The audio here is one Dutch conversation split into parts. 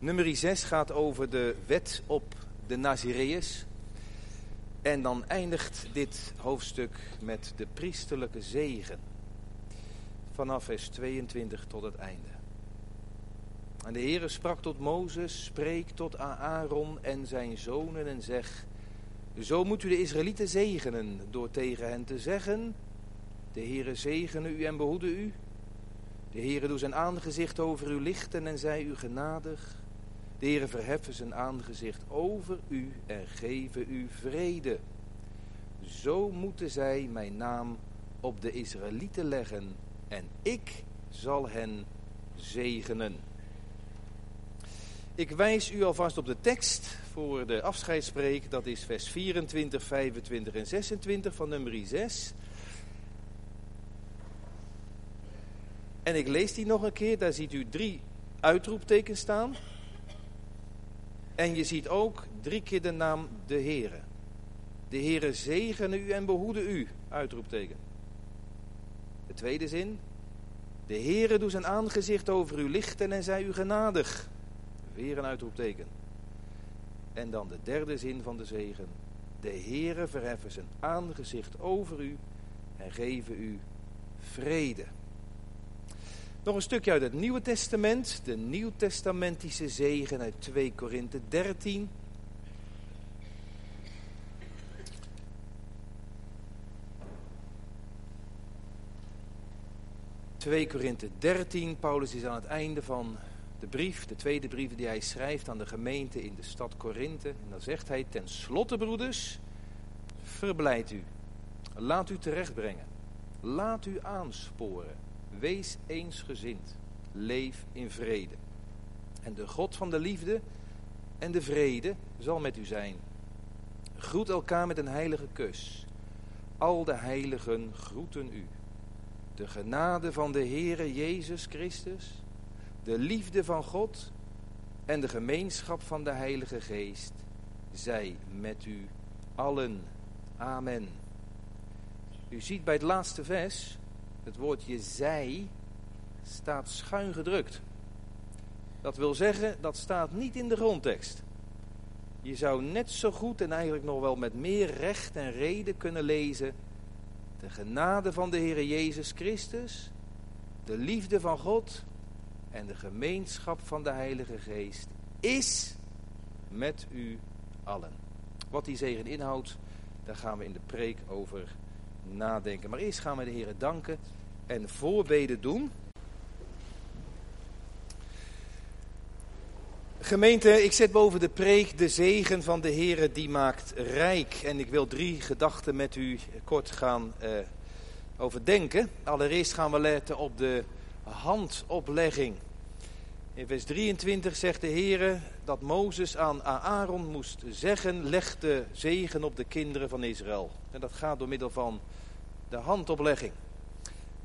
Nummer 6 gaat over de wet op de Nazireërs. En dan eindigt dit hoofdstuk met de priesterlijke zegen. Vanaf vers 22 tot het einde. En de Heere sprak tot Mozes, spreek tot Aaron en zijn zonen en zeg... Zo moet u de Israëlieten zegenen door tegen hen te zeggen... De Heere zegene u en behoede u. De Heere doet zijn aangezicht over u lichten en zij u genadig. De Heere verheffen zijn aangezicht over u en geven u vrede. Zo moeten zij mijn naam op de Israëlieten leggen en ik zal hen zegenen. Ik wijs u alvast op de tekst voor de afscheidspreek. Dat is vers 24, 25 en 26 van nummer 6. En ik lees die nog een keer. Daar ziet u drie uitroeptekens staan. En je ziet ook drie keer de naam de Heere. De Heere zegene u en behoede u. Uitroepteken. De tweede zin. De Heere doet zijn aangezicht over u lichten en zij u genadig. Weer een uitroepteken. En dan de derde zin van de zegen. De Heere verheffen zijn aangezicht over u en geven u vrede. Nog een stukje uit het Nieuwe Testament. De Nieuwtestamentische zegen uit 2 Korinthe 13. ...2 Korinthe 13. Paulus is aan het einde van de brief, de tweede brief die hij schrijft aan de gemeente in de stad Korinthe. En dan zegt hij, ten slotte broeders, verblijd u. Laat u terechtbrengen. Laat u aansporen. Wees eensgezind. Leef in vrede. En de God van de liefde en de vrede zal met u zijn. Groet elkaar met een heilige kus. Al de heiligen groeten u. De genade van de Heere Jezus Christus de liefde van God en de gemeenschap van de Heilige Geest zij met u allen. Amen. U ziet bij het laatste vers, het woordje zij staat schuin gedrukt. Dat wil zeggen, dat staat niet in de grondtekst. Je zou net zo goed en eigenlijk nog wel met meer recht en reden kunnen lezen. De genade van de Heer Jezus Christus, de liefde van God en de gemeenschap van de Heilige Geest is met u allen. Wat die zegen inhoudt, daar gaan we in de preek over nadenken. Maar eerst gaan we de Heer danken en voorbeden doen. Gemeente, ik zet boven de preek de zegen van de Heer die maakt rijk. En ik wil drie gedachten met u kort gaan uh, overdenken. Allereerst gaan we letten op de handoplegging. In vers 23 zegt de Heer dat Mozes aan Aaron moest zeggen, leg de zegen op de kinderen van Israël. En dat gaat door middel van de handoplegging.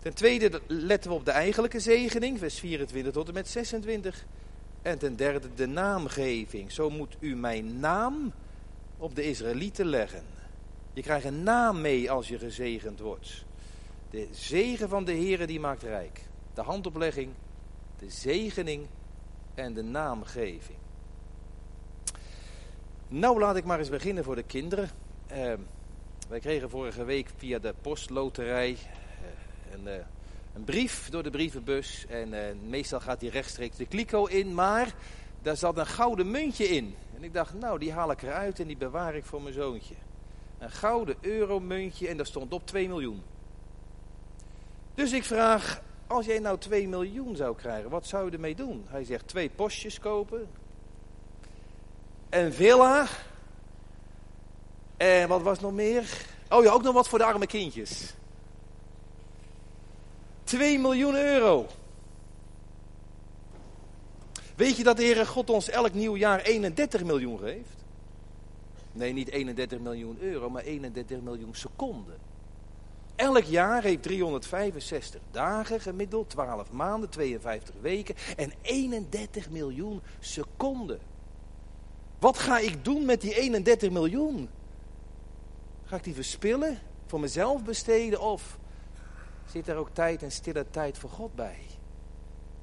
Ten tweede letten we op de eigenlijke zegening, vers 24 tot en met 26. En ten derde de naamgeving. Zo moet u mijn naam op de Israëlieten leggen. Je krijgt een naam mee als je gezegend wordt. De zegen van de Heer die maakt rijk. De handoplegging, de zegening en de naamgeving. Nou, laat ik maar eens beginnen voor de kinderen. Uh, wij kregen vorige week via de postloterij een, uh, een, brief door de brievenbus. En eh, meestal gaat die rechtstreeks de kliko in, maar daar zat een gouden muntje in. En ik dacht, nou, die haal ik eruit en die bewaar ik voor mijn zoontje. Een gouden euromuntje en daar stond op 2 miljoen. Dus ik vraag als jij nou 2 miljoen zou krijgen, wat zou je ermee doen? Hij zegt twee postjes kopen. Een villa. En wat was nog meer? Oh ja, ook nog wat voor de arme kindjes. 2 miljoen euro. Weet je dat de Heere God ons elk nieuw jaar 31 miljoen geeft? Nee, niet 31 miljoen euro, maar 31 miljoen seconden. Elk jaar heeft 365 dagen gemiddeld, 12 maanden, 52 weken en 31 miljoen seconden. Wat ga ik doen met die 31 miljoen? Ga ik die verspillen, voor mezelf besteden of zit er ook tijd en stille tijd voor God bij?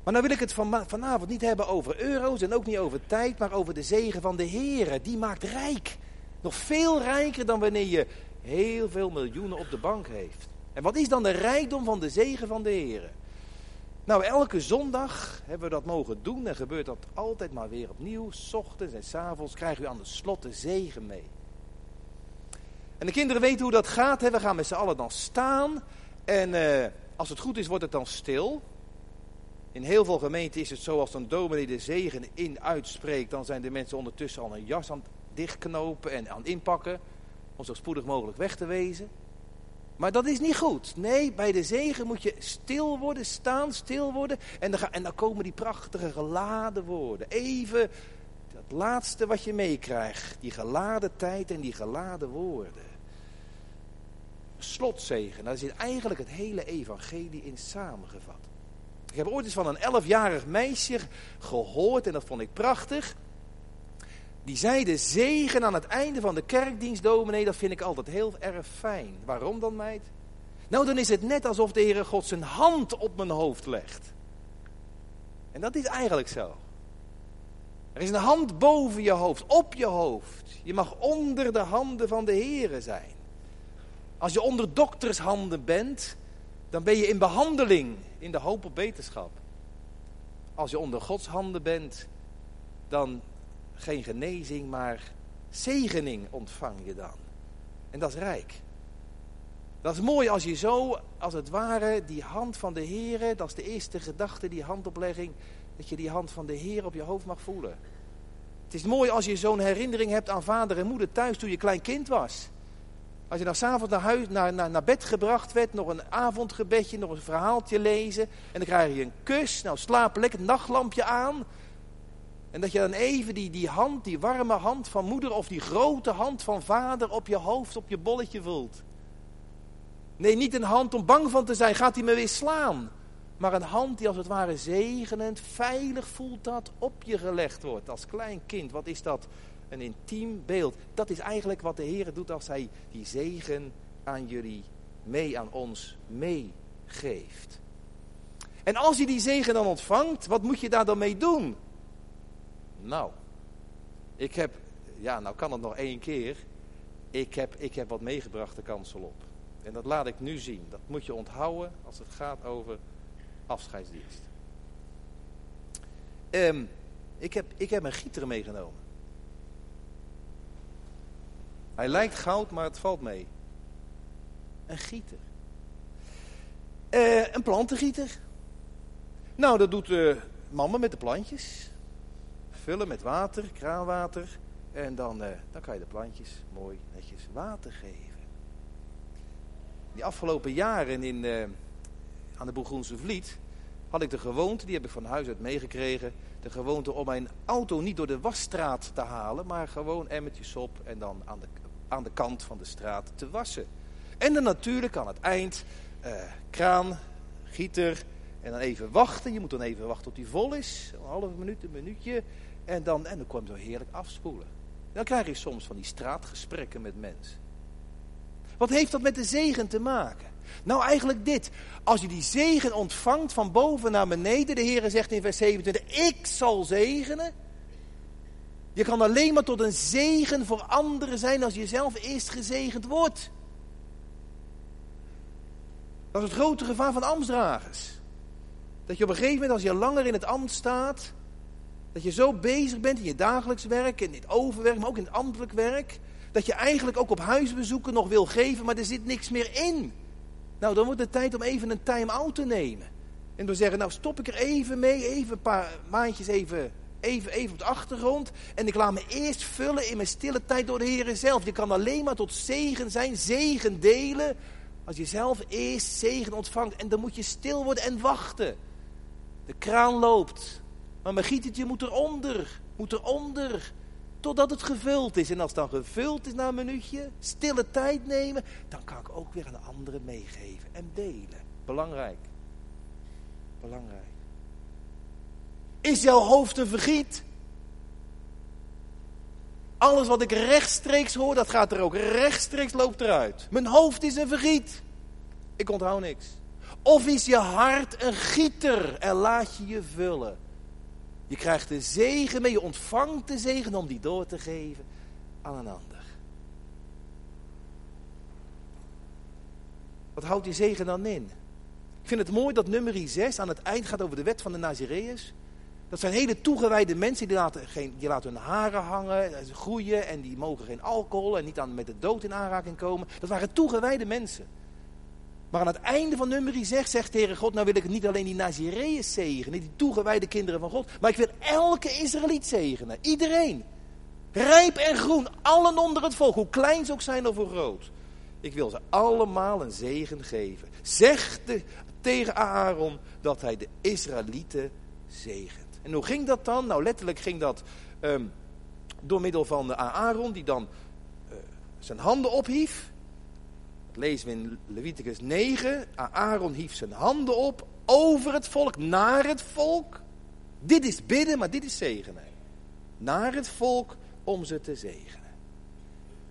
Maar nou wil ik het van, vanavond niet hebben over euro's en ook niet over tijd, maar over de zegen van de Heer. Die maakt rijk. Nog veel rijker dan wanneer je heel veel miljoenen op de bank heeft. En wat is dan de rijkdom van de zegen van de Heer? Nou, elke zondag hebben we dat mogen doen en gebeurt dat altijd maar weer opnieuw. S ochtends en s avonds krijgen u aan de slot de zegen mee. En de kinderen weten hoe dat gaat. Hè? We gaan met z'n allen dan staan. En eh, als het goed is, wordt het dan stil. In heel veel gemeenten is het zo, als een dominee de zegen in uitspreekt, dan zijn de mensen ondertussen al een jas aan het dichtknopen en aan het inpakken. Om zo spoedig mogelijk weg te wezen. Maar dat is niet goed. Nee, bij de zegen moet je stil worden, staan, stil worden. En dan, en dan komen die prachtige geladen woorden. Even het laatste wat je meekrijgt. Die geladen tijd en die geladen woorden. Slotzegen, daar zit eigenlijk het hele evangelie in samengevat. Ik heb ooit eens van een elfjarig meisje gehoord en dat vond ik prachtig. Die zei de zegen aan het einde van de kerkdienst, dominee, dat vind ik altijd heel erg fijn. Waarom dan, meid? Nou, dan is het net alsof de Heere God zijn hand op mijn hoofd legt. En dat is eigenlijk zo. Er is een hand boven je hoofd, op je hoofd. Je mag onder de handen van de Heere zijn. Als je onder doktershanden bent, dan ben je in behandeling, in de hoop op beterschap. Als je onder Gods handen bent, dan geen genezing, maar zegening ontvang je dan. En dat is rijk. Dat is mooi als je zo, als het ware, die hand van de Heer, dat is de eerste gedachte, die handoplegging, dat je die hand van de Heer op je hoofd mag voelen. Het is mooi als je zo'n herinnering hebt aan vader en moeder thuis toen je klein kind was. Als je dan s'avonds naar, huis, naar, naar, naar bed gebracht werd, nog een avondgebedje, nog een verhaaltje lezen. En dan krijg je een kus, nou slaap lekker het nachtlampje aan. En dat je dan even die, die hand, die warme hand van moeder of die grote hand van vader op je hoofd, op je bolletje voelt. Nee, niet een hand om bang van te zijn, gaat hij me weer slaan. Maar een hand die als het ware zegenend, veilig voelt dat op je gelegd wordt als klein kind. Wat is dat? Een intiem beeld. Dat is eigenlijk wat de Heer doet als hij die zegen aan jullie, mee aan ons, meegeeft. En als je die zegen dan ontvangt, wat moet je daar dan mee doen? Nou, ik heb, ja, nou kan het nog één keer. Ik heb, ik heb wat meegebracht de kansel op. En dat laat ik nu zien. Dat moet je onthouden als het gaat over afscheidsdienst. Um, ik, heb, ik heb een gieter meegenomen. Hij lijkt goud, maar het valt mee. Een gieter. Uh, een plantengieter. Nou, dat doet de mama met de plantjes. Vullen met water, kraanwater. En dan, uh, dan kan je de plantjes mooi netjes water geven. Die afgelopen jaren in, aan de Bourgoense Vliet had ik de gewoonte, die heb ik van huis uit meegekregen, de gewoonte om mijn auto niet door de wasstraat te halen, maar gewoon emmertjes op en dan aan de, aan de kant van de straat te wassen. En dan natuurlijk aan het eind uh, kraan, gieter en dan even wachten. Je moet dan even wachten tot die vol is, een halve minuut, een minuutje. En dan, en dan kom je zo heerlijk afspoelen. Dan krijg je soms van die straatgesprekken met mensen. Wat heeft dat met de zegen te maken? Nou, eigenlijk dit. Als je die zegen ontvangt van boven naar beneden, de Heer zegt in vers 27, ik zal zegenen. Je kan alleen maar tot een zegen voor anderen zijn als je zelf eerst gezegend wordt. Dat is het grote gevaar van ambtsdragers. Dat je op een gegeven moment, als je langer in het ambt staat, dat je zo bezig bent in je dagelijks werk, in het overwerk, maar ook in het ambtelijk werk, dat je eigenlijk ook op huisbezoeken nog wil geven, maar er zit niks meer in. Nou, dan wordt het tijd om even een time-out te nemen. En door zeggen, nou stop ik er even mee, even een paar maandjes even, even, even op de achtergrond. En ik laat me eerst vullen in mijn stille tijd door de Heer zelf. Je kan alleen maar tot zegen zijn, zegen delen, als je zelf eerst zegen ontvangt. En dan moet je stil worden en wachten. De kraan loopt, maar mijn gietertje moet eronder, moet eronder. Totdat het gevuld is. En als het dan gevuld is na een minuutje, stille tijd nemen, dan kan ik ook weer aan de anderen meegeven en delen. Belangrijk. Belangrijk. Is jouw hoofd een vergiet? Alles wat ik rechtstreeks hoor, dat gaat er ook rechtstreeks loopt eruit. Mijn hoofd is een vergiet. Ik onthoud niks. Of is je hart een gieter en laat je je vullen? Je krijgt de zegen mee, je ontvangt de zegen om die door te geven aan een ander. Wat houdt die zegen dan in? Ik vind het mooi dat nummer 6 aan het eind gaat over de wet van de Nazireërs. Dat zijn hele toegewijde mensen, die laten, geen, die laten hun haren hangen, groeien en die mogen geen alcohol en niet aan, met de dood in aanraking komen. Dat waren toegewijde mensen. Maar aan het einde van nummer 6 zegt tegen God, nou wil ik niet alleen die Nazireërs zegenen, die toegewijde kinderen van God, maar ik wil elke Israëliet zegenen. Iedereen. Rijp en groen, allen onder het volk, hoe klein ze ook zijn of hoe groot. Ik wil ze allemaal een zegen geven. Zeg de, tegen Aaron dat hij de Israëlieten zegent. En hoe ging dat dan? Nou, letterlijk ging dat ehm, door middel van de Aaron, die dan uh, zijn handen ophief. Lezen we in Leviticus 9. Aaron hief zijn handen op over het volk, naar het volk. Dit is bidden, maar dit is zegenen. Naar het volk om ze te zegenen.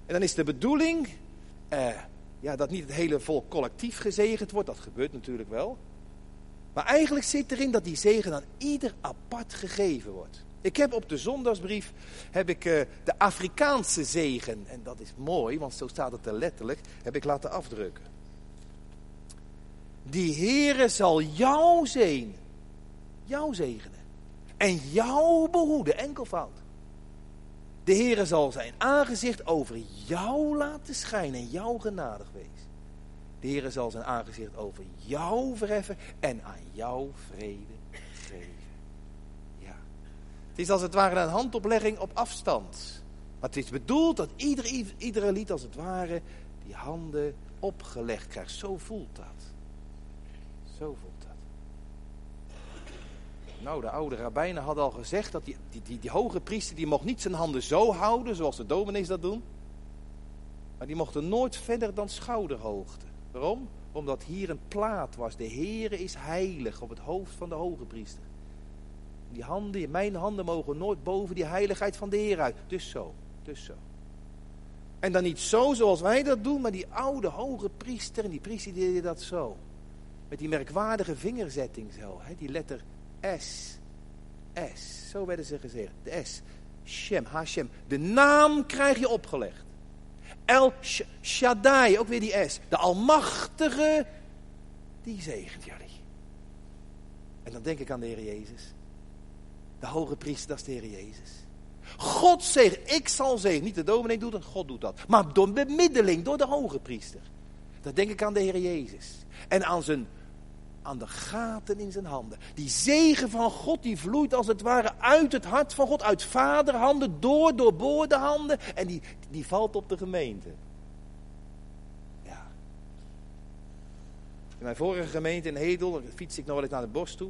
En dan is de bedoeling uh, ja, dat niet het hele volk collectief gezegend wordt. Dat gebeurt natuurlijk wel. Maar eigenlijk zit erin dat die zegen aan ieder apart gegeven wordt. Ik heb op de zondagsbrief heb ik, uh, de Afrikaanse zegen. En dat is mooi, want zo staat het er letterlijk. Heb ik laten afdrukken. Die Heere zal jou zijn. Jou zegenen. En jou behoeden. Enkelvoud. De Heere zal zijn aangezicht over jou laten schijnen en jou genadig wezen. De Heere zal zijn aangezicht over jou verheffen en aan jou vrede is als het ware een handoplegging op afstand. Maar het is bedoeld dat ieder, iedere lied als het ware die handen opgelegd krijgt. Zo voelt dat. Zo voelt nou, de oude rabbijnen hadden al gezegd dat die, die, die, die hoge priester, die mocht niet zijn handen zo houden, zoals de dominees dat doen. Maar die mochten nooit verder dan schouderhoogte. Waarom? Omdat hier een plaat was. De Heere is heilig op het hoofd van de hoge priester. Die handen, mijn handen mogen nooit boven die heiligheid van de Heer uit. Dus zo, dus zo. En dan niet zo zoals wij dat doen, maar die oude hoge priester, en die priester die dat zo. Met die merkwaardige vingerzetting zo, hè, die letter S. S. Zo werden ze gezegd. De S. Shem, Hashem. De naam krijg je opgelegd. El Shaddai, ook weer die S. De Almachtige, die zegent jullie. En dan denk ik aan de Heer Jezus. De hoge priester, dat is de Heer Jezus. God zegt, ik zal zeggen, niet de dominee doet het, God doet dat. Maar door bemiddeling, door de hoge priester. Dan denk ik aan de Heer Jezus. En aan zijn aan de gaten in zijn handen. Die zegen van God die vloeit als het ware uit het hart van God, uit vaderhanden, door doorboorde handen en die, die valt op de gemeente. Ja. In mijn vorige gemeente in Hedel fiets ik nog wel eens naar de bos toe.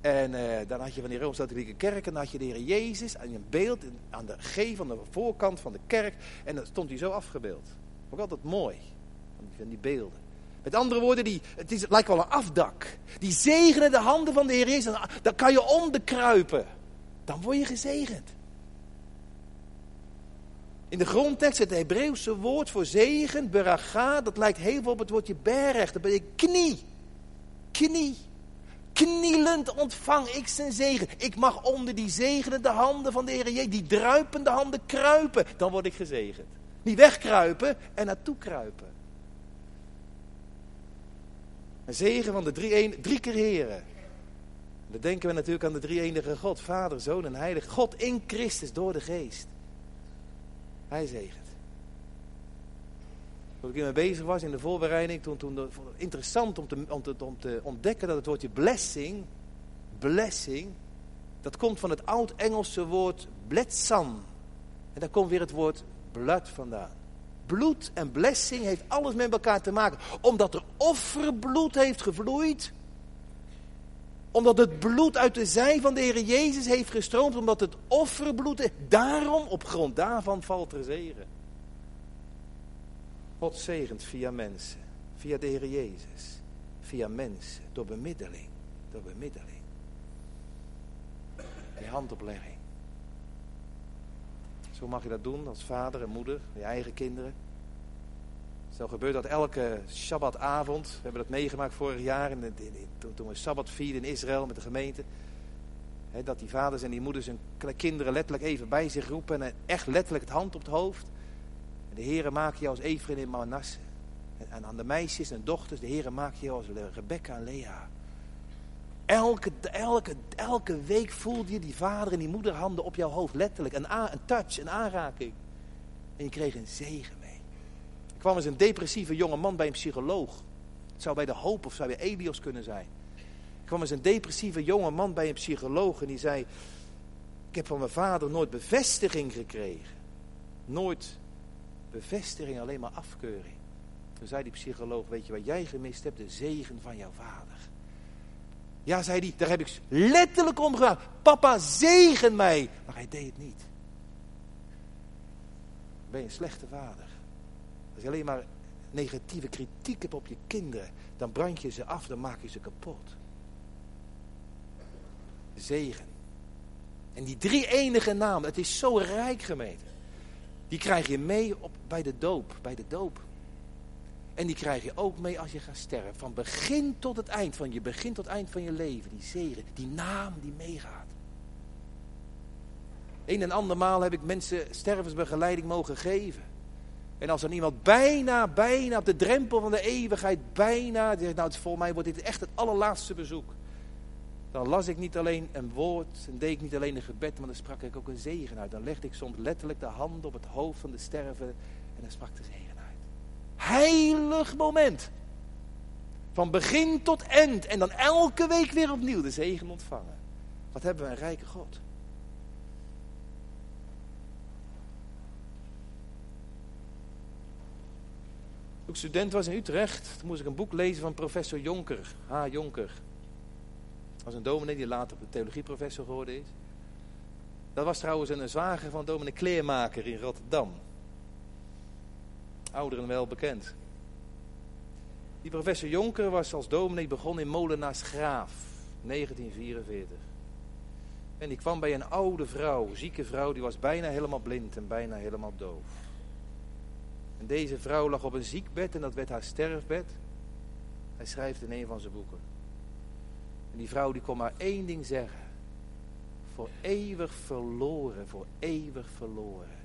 En uh, dan had je van die Rooms-Katholieke kerk en dan had je de Heer Jezus aan een beeld aan de G van de voorkant van de kerk. En dan stond hij zo afgebeeld. Ook altijd mooi, van die beelden. Met andere woorden, die, het, is, het lijkt wel een afdak. Die zegenen de handen van de Heer Jezus. Dan kan je onderkruipen. Dan word je gezegend. In de grondtekst het Hebreeuwse woord voor zegen, beraga, dat lijkt heel veel op het woordje berg. Dat je knie. Knie. Knielend ontvang ik zijn zegen. Ik mag onder die zegenende handen van de Heer Jezus, die druipende handen kruipen. Dan word ik gezegend. Niet wegkruipen en naartoe kruipen. Een zegen van de drie, een, drie keer heren. Dan denken we natuurlijk aan de drie enige God. Vader, Zoon en Heilig. God in Christus door de geest. Hij zegent. Toen ik hiermee bezig was in de voorbereiding, toen, toen interessant om te, om, te, om te ontdekken dat het woordje blessing, blessing, dat komt van het oud-Engelse woord bletsan. En daar komt weer het woord blood vandaan bloed en blessing heeft alles met elkaar te maken. Omdat er offerbloed heeft gevloeid. Omdat het bloed uit de zij van de Heer Jezus heeft gestroomd. Omdat het offerbloed. Daarom, op grond daarvan valt er zegen. God zegent via mensen. Via de Heer Jezus. Via mensen. Door bemiddeling. Door bemiddeling. Die handoplegging. Zo mag je dat doen als vader en moeder, je eigen kinderen. Zo gebeurt dat elke Shabbatavond. We hebben dat meegemaakt vorig jaar in, toen, toen we Sabbat vierden in Israël met de gemeente. dat die vaders en die moeders hun kinderen letterlijk even bij zich roepen en echt letterlijk het hand op het hoofd. En de heren maken jou als Efraim in Manasse. En aan de meisjes en dochters, de heren maken jou als Rebecca en Lea. Elke, elke, elke week voelde je die vader en die moederhanden op jouw hoofd. Letterlijk. Een, een touch, een aanraking. En je kreeg een zegen mee. Er kwam eens een depressieve jonge man bij een psycholoog. Het zou bij de hoop of zou bij Elios kunnen zijn. Er kwam eens een depressieve jonge man bij een psycholoog en die zei... Ik heb van mijn vader nooit bevestiging gekregen. Nooit bevestiging, alleen maar afkeuring. Toen zei die psycholoog, weet je wat jij gemist hebt? De zegen van jouw vader. Ja, zei hij, daar heb ik letterlijk om gedaan. Papa, zegen mij. Maar hij deed het niet. Ben je een slechte vader? Als je alleen maar negatieve kritiek hebt op je kinderen, dan brand je ze af, dan maak je ze kapot. Zegen. En die drie enige namen, het is zo rijk gemeten. Die krijg je mee op, bij de doop. Bij de doop. En die krijg je ook mee als je gaat sterven. Van begin tot het eind van je begin tot het eind van je leven. Die zegen, die naam die meegaat. Een en andermaal heb ik mensen stervensbegeleiding mogen geven. En als er iemand bijna, bijna op de drempel van de eeuwigheid, bijna, zegt, nou voor mij wordt dit echt het allerlaatste bezoek. Dan las ik niet alleen een woord en deed ik niet alleen een gebed, maar dan sprak ik ook een zegen uit. Dan legde ik soms letterlijk de hand op het hoofd van de sterven en dan sprak de zegen heilig moment. Van begin tot eind. En dan elke week weer opnieuw de zegen ontvangen. Wat hebben we een rijke God. Toen ik student was in Utrecht, toen moest ik een boek lezen van professor Jonker. H. Jonker. Was een dominee die later theologieprofessor geworden is. Dat was trouwens een zwager van dominee Kleermaker in Rotterdam ouderen wel bekend. Die professor Jonker was als dominee begonnen in Molenaars Graaf, 1944. En die kwam bij een oude vrouw, zieke vrouw, die was bijna helemaal blind en bijna helemaal doof. En deze vrouw lag op een ziekbed en dat werd haar sterfbed. Hij schrijft in een van zijn boeken. En die vrouw die kon maar één ding zeggen. Voor eeuwig verloren, voor eeuwig verloren.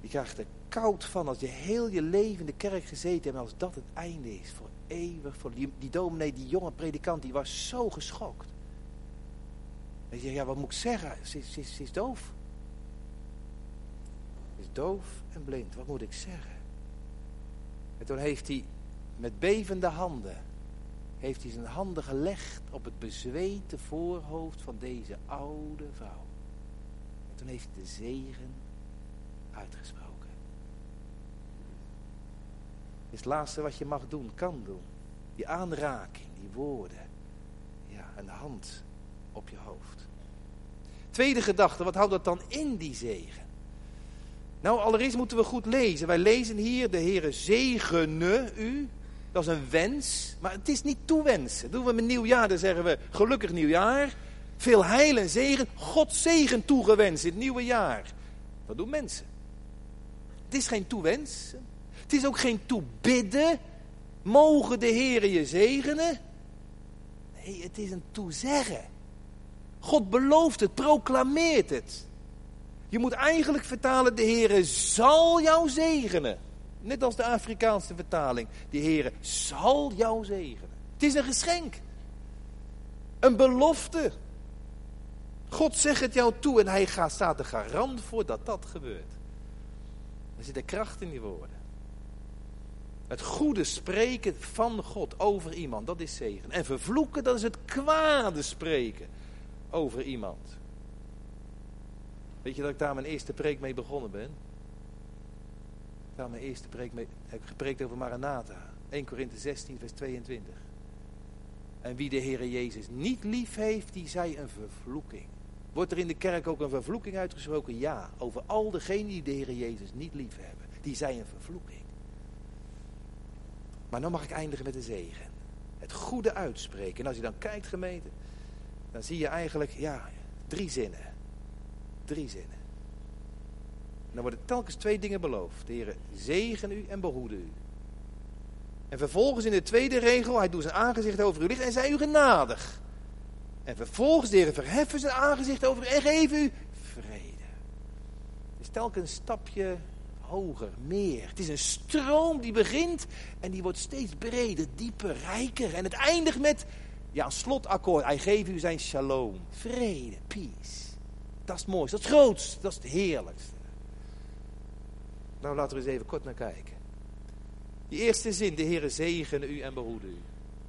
Die krijgt er koud van als je heel je leven in de kerk gezeten hebt en als dat het einde is. Voor eeuwig. Voor die, die dominee, die jonge predikant, die was zo geschokt. En je ja wat moet ik zeggen? Ze, ze, ze is doof. Ze is doof en blind. Wat moet ik zeggen? En toen heeft hij met bevende handen, heeft hij zijn handen gelegd op het bezweten voorhoofd van deze oude vrouw. En toen heeft hij de zegen uitgesproken is het laatste wat je mag doen, kan doen. Die aanraking, die woorden. Ja, een hand op je hoofd. Tweede gedachte, wat houdt dat dan in, die zegen? Nou, allereerst moeten we goed lezen. Wij lezen hier, de Heere zegene u. Dat is een wens, maar het is niet toewensen. doen we met nieuwjaar, dan zeggen we gelukkig nieuwjaar. Veel heil en zegen, God zegen toegewenst in het nieuwe jaar. Wat doen mensen? Het is geen toewensen. Het is ook geen toebidden. Mogen de Heer je zegenen? Nee, het is een toezeggen. God belooft het, proclameert het. Je moet eigenlijk vertalen, de Heer zal jou zegenen. Net als de Afrikaanse vertaling. De Heer zal jou zegenen. Het is een geschenk. Een belofte. God zegt het jou toe en hij gaat, staat er garant voor dat dat gebeurt. Er zit de kracht in die woorden. Het goede spreken van God over iemand, dat is zegen. En vervloeken, dat is het kwade spreken over iemand. Weet je dat ik daar mijn eerste preek mee begonnen ben? Daar mijn eerste preek heb gepreekt over Maranatha. 1 Korinthe 16 vers 22. En wie de Heer Jezus niet lief heeft, die zij een vervloeking. Wordt er in de kerk ook een vervloeking uitgesproken? Ja, over al degenen die de Heer Jezus niet lief hebben. Die zij een vervloeking. Maar dan mag ik eindigen met de zegen. Het goede uitspreken. En als je dan kijkt gemeente, dan zie je eigenlijk, ja, drie zinnen. Drie zinnen. En dan worden telkens twee dingen beloofd. De Heer zegen u en behoede u. En vervolgens in de tweede regel, hij doet zijn aangezicht over u licht en zij u genadig. En vervolgens de Heer verheffen zijn aangezicht over u en geven u vrede. Het is telkens een stapje hoger, meer. Het is een stroom die begint en die wordt steeds breder, dieper, rijker. En het eindigt met, ja, een slotakkoord. Hij geeft u zijn shalom, vrede, peace. Dat is het mooiste, dat is het dat is het heerlijkste. Nou, laten we eens even kort naar kijken. Die eerste zin, de Heere zegene u en behoede u.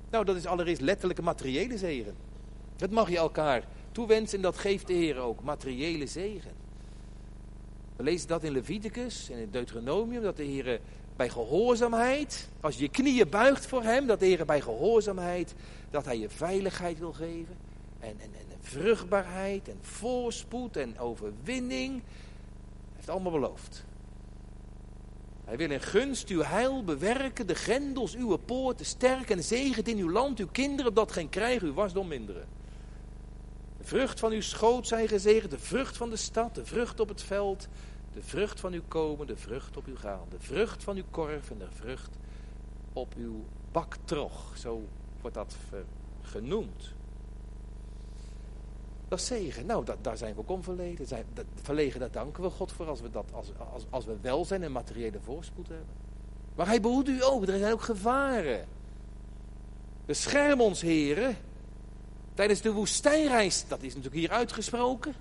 Nou, dat is allereerst letterlijke materiële zegen. Dat mag je elkaar toewensen en dat geeft de Heer ook, materiële zegen. We lezen dat in Leviticus en in Deuteronomium, dat de Heer bij gehoorzaamheid, als je je knieën buigt voor Hem, dat de Heer bij gehoorzaamheid, dat Hij je veiligheid wil geven. En, en, en vruchtbaarheid en voorspoed en overwinning. Hij heeft allemaal beloofd. Hij wil in gunst uw heil bewerken, de grendels uw poorten sterken en zegent in uw land uw kinderen, dat geen krijg uw wasdom minderen. De vrucht van uw schoot zijn gezegend, de vrucht van de stad, de vrucht op het veld, de vrucht van uw komen, de vrucht op uw gaan, de vrucht van uw korf en de vrucht op uw baktrog. Zo wordt dat genoemd. Nou, daar zijn we ook om verlegen. Zijn, dat, verlegen, daar danken we God voor als we, dat, als, als, als we welzijn en materiële voorspoed hebben. Maar hij behoedt u ook. Er zijn ook gevaren. Bescherm ons, heren. Tijdens de woestijnreis, dat is natuurlijk hier uitgesproken.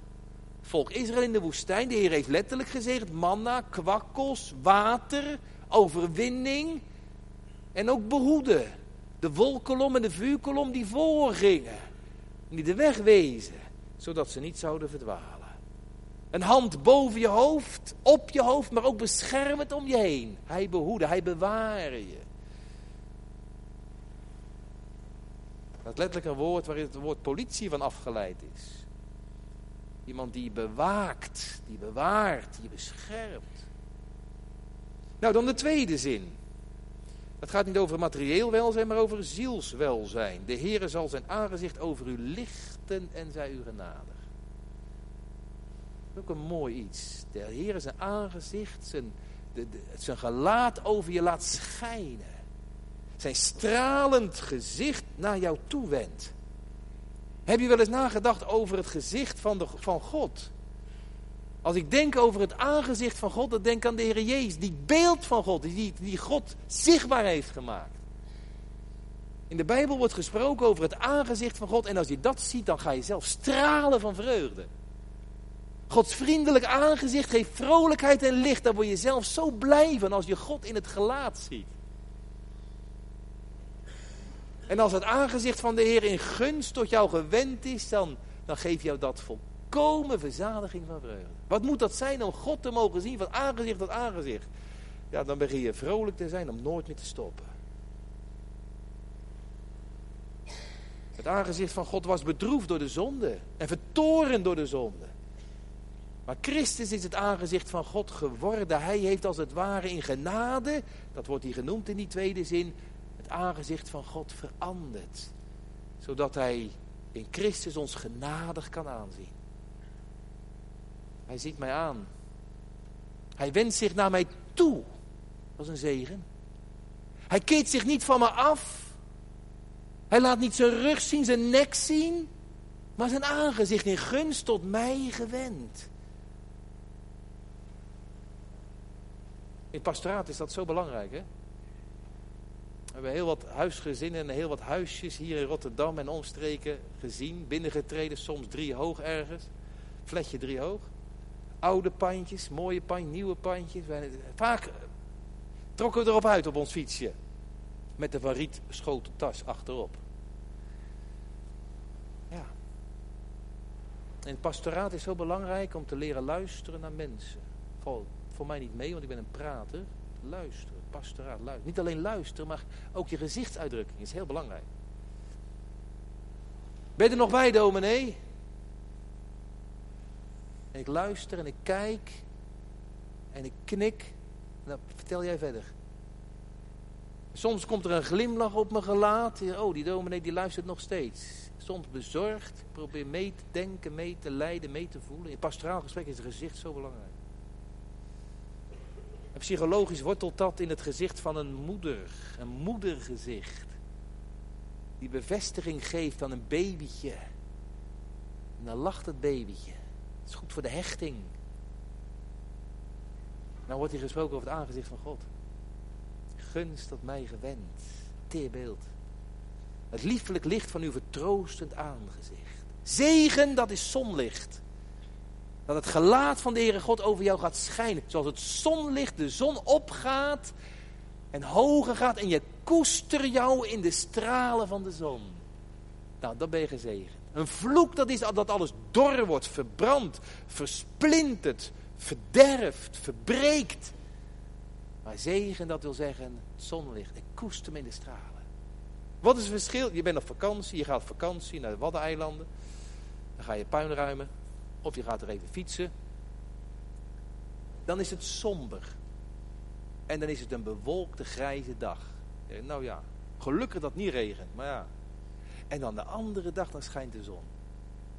Volk Israël in de woestijn. De Heer heeft letterlijk gezegd: manna, kwakkels, water, overwinning. En ook behoeden. De wolkolom en de vuurkolom die voorgingen. Die de weg wezen zodat ze niet zouden verdwalen. Een hand boven je hoofd, op je hoofd, maar ook beschermend om je heen. Hij behoede, hij bewaren je. Dat is letterlijk een woord waarin het woord politie van afgeleid is. Iemand die bewaakt, die bewaart, die beschermt. Nou, dan de tweede zin. Het gaat niet over materieel welzijn, maar over zielswelzijn. De Heere zal zijn aangezicht over u en zij u genadig. Ook een mooi iets. De Heere zijn aangezicht, zijn, de, zijn gelaat over je laat schijnen. Zijn stralend gezicht naar jou toewendt. Heb je wel eens nagedacht over het gezicht van, de, van God? Als ik denk over het aangezicht van God, dan denk ik aan de Heer Jezus. Die beeld van God, die, die God zichtbaar heeft gemaakt. In de Bijbel wordt gesproken over het aangezicht van God. En als je dat ziet, dan ga je zelf stralen van vreugde. Gods vriendelijk aangezicht geeft vrolijkheid en licht. Daar word je zelf zo blij van als je God in het gelaat ziet. En als het aangezicht van de Heer in gunst tot jou gewend is, dan, dan geeft jou dat volkomen verzadiging van vreugde. Wat moet dat zijn om God te mogen zien van aangezicht tot aangezicht? Ja, dan begin je vrolijk te zijn om nooit meer te stoppen. Het aangezicht van God was bedroefd door de zonde en vertoren door de zonde. Maar Christus is het aangezicht van God geworden. Hij heeft als het ware in genade, dat wordt hier genoemd in die tweede zin, het aangezicht van God veranderd. Zodat hij in Christus ons genadig kan aanzien. Hij ziet mij aan. Hij wendt zich naar mij toe. Dat is een zegen. Hij keert zich niet van me af. Hij laat niet zijn rug zien, zijn nek zien. Maar zijn aangezicht in gunst tot mij gewend. In pastoraat is dat zo belangrijk, hè? We hebben heel wat huisgezinnen en heel wat huisjes hier in Rotterdam en omstreken gezien. Binnengetreden, soms drie hoog ergens. Fletje drie hoog. Oude pandjes, mooie pandjes, nieuwe pandjes. Vaak trokken we erop uit op ons fietsje. Met de van riet achterop. Ja. En pastoraat is zo belangrijk om te leren luisteren naar mensen. Voor, voor mij niet mee, want ik ben een prater. Luisteren, pastoraat, luisteren. Niet alleen luisteren, maar ook je gezichtsuitdrukking is heel belangrijk. Ben je er nog bij, dominee? En ik luister en ik kijk en ik knik. En dan vertel jij verder. Soms komt er een glimlach op mijn gelaat. Oh, die dominee die luistert nog steeds. Soms bezorgd. probeer mee te denken, mee te leiden, mee te voelen. In pastoraal gesprek is het gezicht zo belangrijk. Psychologisch wortelt dat in het gezicht van een moeder. Een moedergezicht. Die bevestiging geeft aan een babytje. En dan lacht het babytje. Het is goed voor de hechting. Nou wordt hier gesproken over het aangezicht van God. Gunst tot mij gewend. Teerbeeld. Het liefelijk licht van uw vertroostend aangezicht. Zegen, dat is zonlicht. Dat het gelaat van de Heere God over jou gaat schijnen. Zoals het zonlicht de zon opgaat en hoger gaat. En je koester jou in de stralen van de zon. Nou, dan ben je gezegend. Een vloek, dat is dat alles dor wordt, verbrand, versplinterd, verderft, verbreekt. Maar zegen, dat wil zeggen zonlicht. Ik koester me in de stralen. Wat is het verschil? Je bent op vakantie, je gaat op vakantie naar de Waddeneilanden. Dan ga je puin ruimen. Of je gaat er even fietsen. Dan is het somber. En dan is het een bewolkte grijze dag. Nou ja, gelukkig dat het niet regent, maar ja. En dan de andere dag, dan schijnt de zon.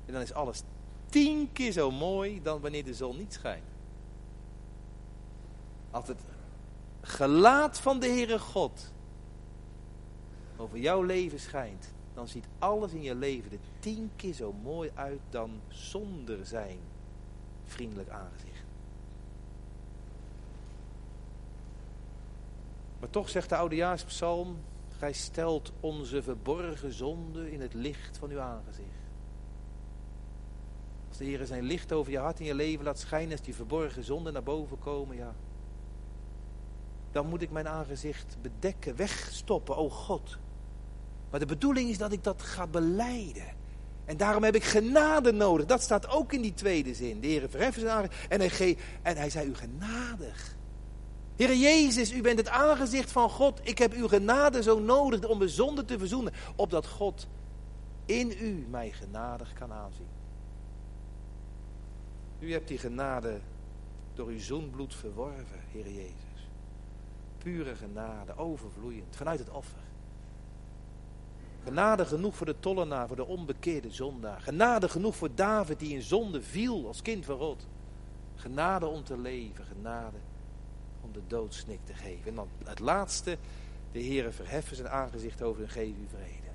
En dan is alles tien keer zo mooi dan wanneer de zon niet schijnt. Als het gelaat van de Heere God over jouw leven schijnt, dan ziet alles in je leven er tien keer zo mooi uit dan zonder zijn vriendelijk aangezicht. Maar toch zegt de oudejaarspsalm, gij stelt onze verborgen zonde in het licht van uw aangezicht. Als de Heer zijn licht over je hart en je leven laat schijnen, als die verborgen zonden naar boven komen, ja. Dan moet ik mijn aangezicht bedekken, wegstoppen, o God. Maar de bedoeling is dat ik dat ga beleiden. En daarom heb ik genade nodig. Dat staat ook in die tweede zin. De Heer verheffen zijn aangezicht. En hij, en hij zei u genadig. Heer Jezus, u bent het aangezicht van God. Ik heb uw genade zo nodig om de zonde te verzoenen. Opdat God in u mij genadig kan aanzien. U hebt die genade door uw zoenbloed verworven, Heer Jezus. Pure genade, overvloeiend, vanuit het offer. Genade genoeg voor de tollenaar, voor de onbekeerde zondaar. Genade genoeg voor David die in zonde viel als kind van God. Genade om te leven, genade om de doodsnik te geven. En dan het laatste, de Heere verheffen zijn aangezicht over en geven u vrede.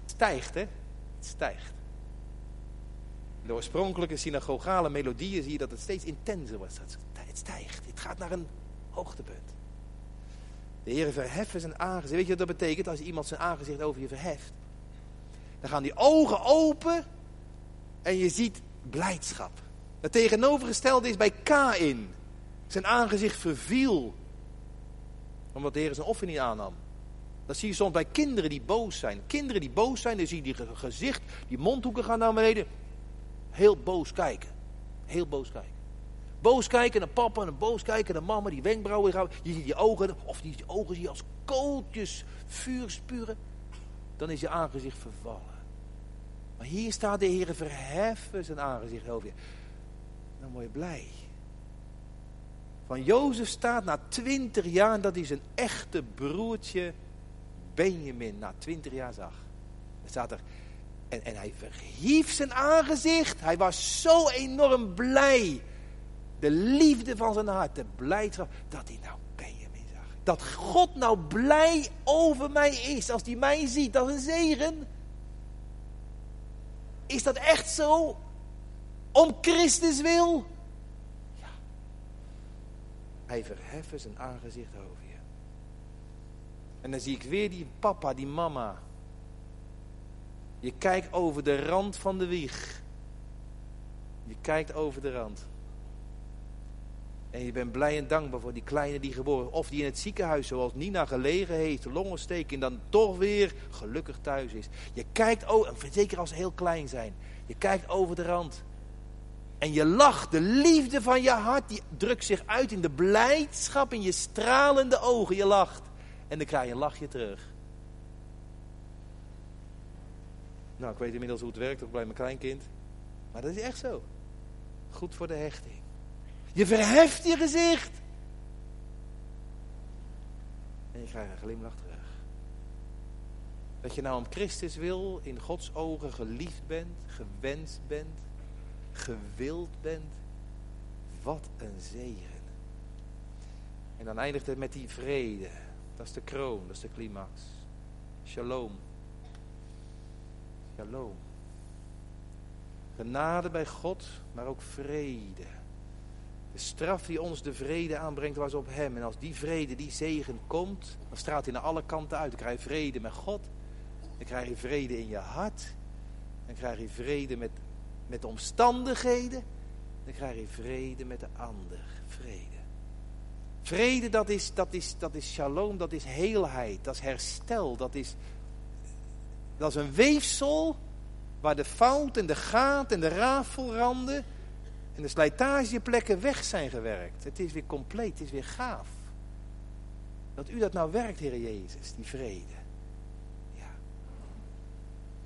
Het stijgt, hè? Het stijgt. De oorspronkelijke synagogale melodieën zie je dat het steeds intenser wordt. Het stijgt, het gaat naar een hoogtepunt. De Heer verheffen zijn aangezicht. Weet je wat dat betekent als iemand zijn aangezicht over je verheft? Dan gaan die ogen open en je ziet blijdschap. Het tegenovergestelde is bij Kain. Zijn aangezicht verviel. Omdat de Heer zijn offer niet aannam. Dat zie je soms bij kinderen die boos zijn. Kinderen die boos zijn, dan zie je die gezicht, die mondhoeken gaan naar beneden. Heel boos kijken. Heel boos kijken. Boos kijken naar papa en boos kijken naar mama, die wenkbrauwen gaan. Je ziet die ogen, of die ogen zie je als kooltjes vuur spuren. Dan is je aangezicht vervallen. Maar hier staat de Heer verheffen zijn aangezicht over je. Dan word je blij. Van Jozef staat na twintig jaar dat hij zijn echte broertje Benjamin na twintig jaar zag. Er staat er, en, en hij verhief zijn aangezicht. Hij was zo enorm blij de liefde van zijn hart, de blijdschap dat hij nou Benjamin zag. Dat God nou blij over mij is als hij mij ziet. Dat een zegen. Is dat echt zo? Om Christus wil? Ja. Hij verheffen zijn aangezicht over je. En dan zie ik weer die papa, die mama. Je kijkt over de rand van de wieg. Je kijkt over de rand. En je bent blij en dankbaar voor die kleine die geboren Of die in het ziekenhuis, zoals Nina gelegen heeft, longontsteking. En dan toch weer gelukkig thuis is. Je kijkt, oh, zeker als ze heel klein zijn. Je kijkt over de rand. En je lacht. De liefde van je hart, die drukt zich uit in de blijdschap in je stralende ogen. Je lacht. En dan krijg je een lachje terug. Nou, ik weet inmiddels hoe het werkt, ook bij mijn kleinkind. Maar dat is echt zo. Goed voor de hechting. Je verheft je gezicht. En je krijgt een glimlach terug. Dat je nou om Christus wil, in Gods ogen geliefd bent, gewenst bent, gewild bent, wat een zegen. En dan eindigt het met die vrede. Dat is de kroon, dat is de climax. Shalom. Shalom. Genade bij God, maar ook vrede. De straf die ons de vrede aanbrengt was op hem. En als die vrede, die zegen komt, dan straalt hij naar alle kanten uit. Dan krijg je vrede met God. Dan krijg je vrede in je hart. Dan krijg je vrede met, met de omstandigheden. Dan krijg je vrede met de ander. Vrede. Vrede, dat is, dat, is, dat is shalom, dat is heelheid, dat is herstel, dat is, dat is een weefsel waar de fout en de gaat en de rafelranden en de slijtageplekken weg zijn gewerkt. Het is weer compleet, het is weer gaaf. Dat u dat nou werkt, Heer Jezus, die vrede. Ja.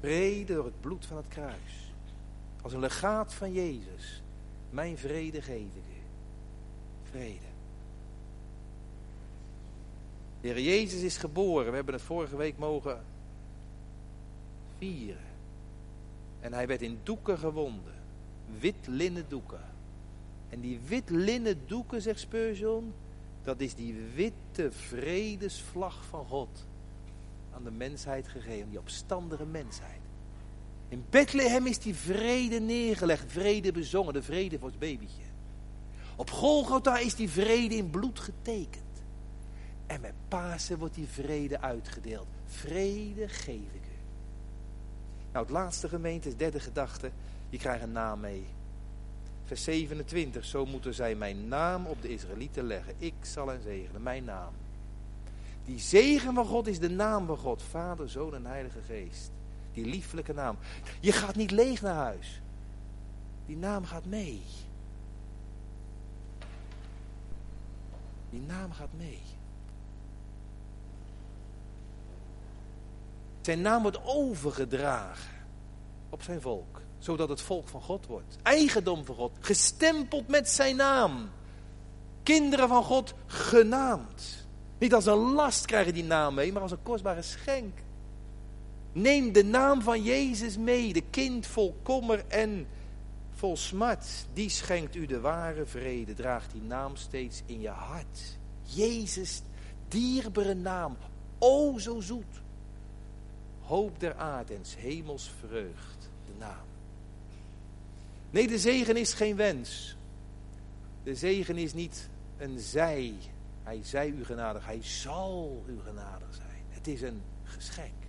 Vrede door het bloed van het kruis. Als een legaat van Jezus. Mijn vrede geef ik u. Vrede. De Jezus is geboren. We hebben het vorige week mogen vieren. En hij werd in doeken gewonden. Wit linnen doeken. En die wit linnen doeken, zegt Spurgeon, dat is die witte vredesvlag van God aan de mensheid gegeven, die opstandige mensheid. In Bethlehem is die vrede neergelegd, vrede bezongen, de vrede voor het babytje. Op Golgotha is die vrede in bloed getekend. En met Pasen wordt die vrede uitgedeeld. Vrede geef ik u. Nou, het laatste gemeente, derde gedachte, je krijgt een naam mee. Vers 27, zo moeten zij mijn naam op de Israëlieten leggen. Ik zal hen zegenen, mijn naam. Die zegen van God is de naam van God. Vader, Zoon en Heilige Geest. Die lieflijke naam. Je gaat niet leeg naar huis. Die naam gaat mee. Die naam gaat mee. Zijn naam wordt overgedragen op zijn volk. Zodat het volk van God wordt. Eigendom van God. Gestempeld met zijn naam. Kinderen van God genaamd. Niet als een last krijgen die naam mee, maar als een kostbare schenk. Neem de naam van Jezus mee. De kind vol kommer en vol smart. Die schenkt u de ware vrede. Draagt die naam steeds in je hart. Jezus, dierbare naam. O zo zoet hoop der aardens, hemels vreugd, de naam. Nee, de zegen is geen wens. De zegen is niet een zij. Hij zij u genadig, hij zal u genadig zijn. Het is een geschenk.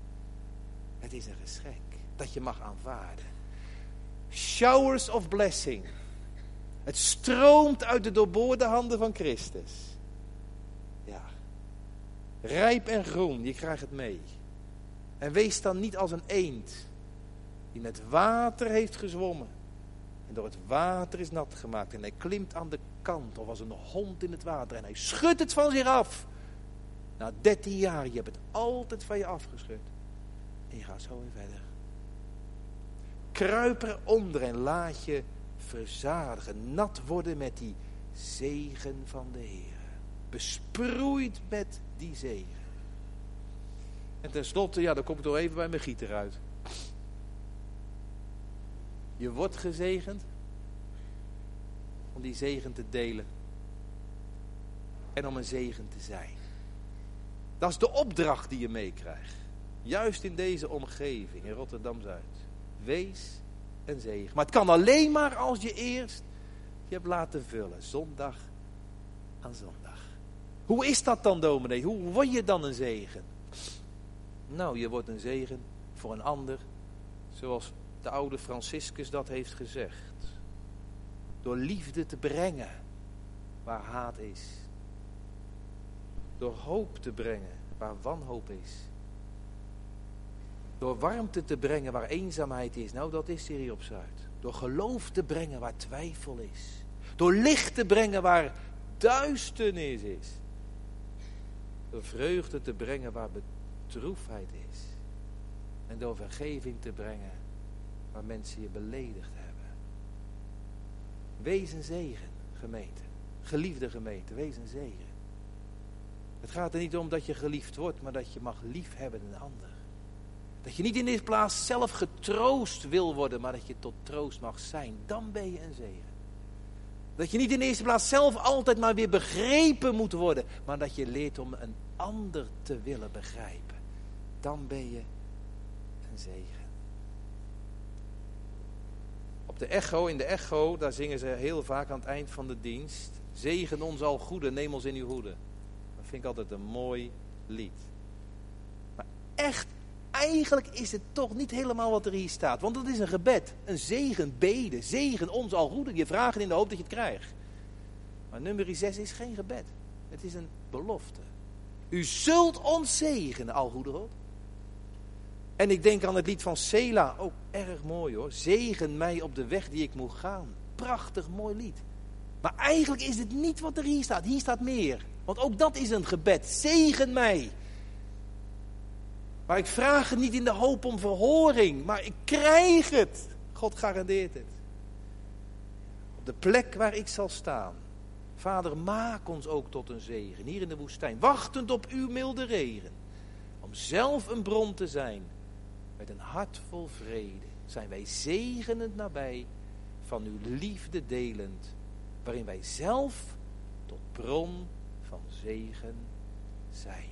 Het is een geschenk dat je mag aanvaarden. Showers of blessing. Het stroomt uit de doorboorde handen van Christus. Ja. Rijp en groen, je krijgt het mee. En wees dan niet als een eend die met water heeft gezwommen. Door het water is nat gemaakt. En hij klimt aan de kant of als een hond in het water. En hij schudt het van zich af. Na dertien jaar, je hebt het altijd van je afgeschud. En je gaat zo weer verder. Kruip eronder en laat je verzadigen. Nat worden met die zegen van de Heer. Besproeid met die zegen. En tenslotte, ja, dan kom ik toch even bij mijn gieter uit. Je wordt gezegend om die zegen te delen. En om een zegen te zijn. Dat is de opdracht die je meekrijgt. Juist in deze omgeving, in Rotterdam-Zuid. Wees een zegen. Maar het kan alleen maar als je eerst je hebt laten vullen. Zondag aan zondag. Hoe is dat dan, dominee? Hoe word je dan een zegen? Nou, je wordt een zegen voor een ander, zoals de oude Franciscus dat heeft gezegd. Door liefde te brengen waar haat is. Door hoop te brengen waar wanhoop is. Door warmte te brengen waar eenzaamheid is. Nou, dat is hier op Zuid. Door geloof te brengen waar twijfel is. Door licht te brengen waar duisternis is. Door vreugde te brengen waar droefheid is. En door vergeving te brengen waar mensen je beledigd hebben. Wees een zegen, gemeente. Geliefde gemeente, wees een zegen. Het gaat er niet om dat je geliefd wordt, maar dat je mag lief hebben een ander. Dat je niet in deze plaats zelf getroost wil worden, maar dat je tot troost mag zijn. Dan ben je een zegen. Dat je niet in de eerste plaats zelf altijd maar weer begrepen moet worden, maar dat je leert om een ander te willen begrijpen. Dan ben je een zegen. Op de echo, in de echo, daar zingen ze heel vaak aan het eind van de dienst. Zegen ons al goede, neem ons in uw hoede. Dat vind ik altijd een mooi lied. Maar echt, eigenlijk is het toch niet helemaal wat er hier staat. Want het is een gebed, een zegen, beden, zegen ons al goede. Je vraagt in de hoop dat je het krijgt. Maar nummer 6 is geen gebed. Het is een belofte. U zult ons zegenen, al goede God. En ik denk aan het lied van Sela, ook erg mooi hoor. Zegen mij op de weg die ik moet gaan. Prachtig mooi lied. Maar eigenlijk is het niet wat er hier staat. Hier staat meer. Want ook dat is een gebed. Zegen mij. Maar ik vraag het niet in de hoop om verhoring. Maar ik krijg het. God garandeert het. Op de plek waar ik zal staan. Vader, maak ons ook tot een zegen. Hier in de woestijn. Wachtend op uw milde regen. Om zelf een bron te zijn met een hart vol vrede zijn wij zegenend nabij, van uw liefde delend, waarin wij zelf tot bron van zegen zijn.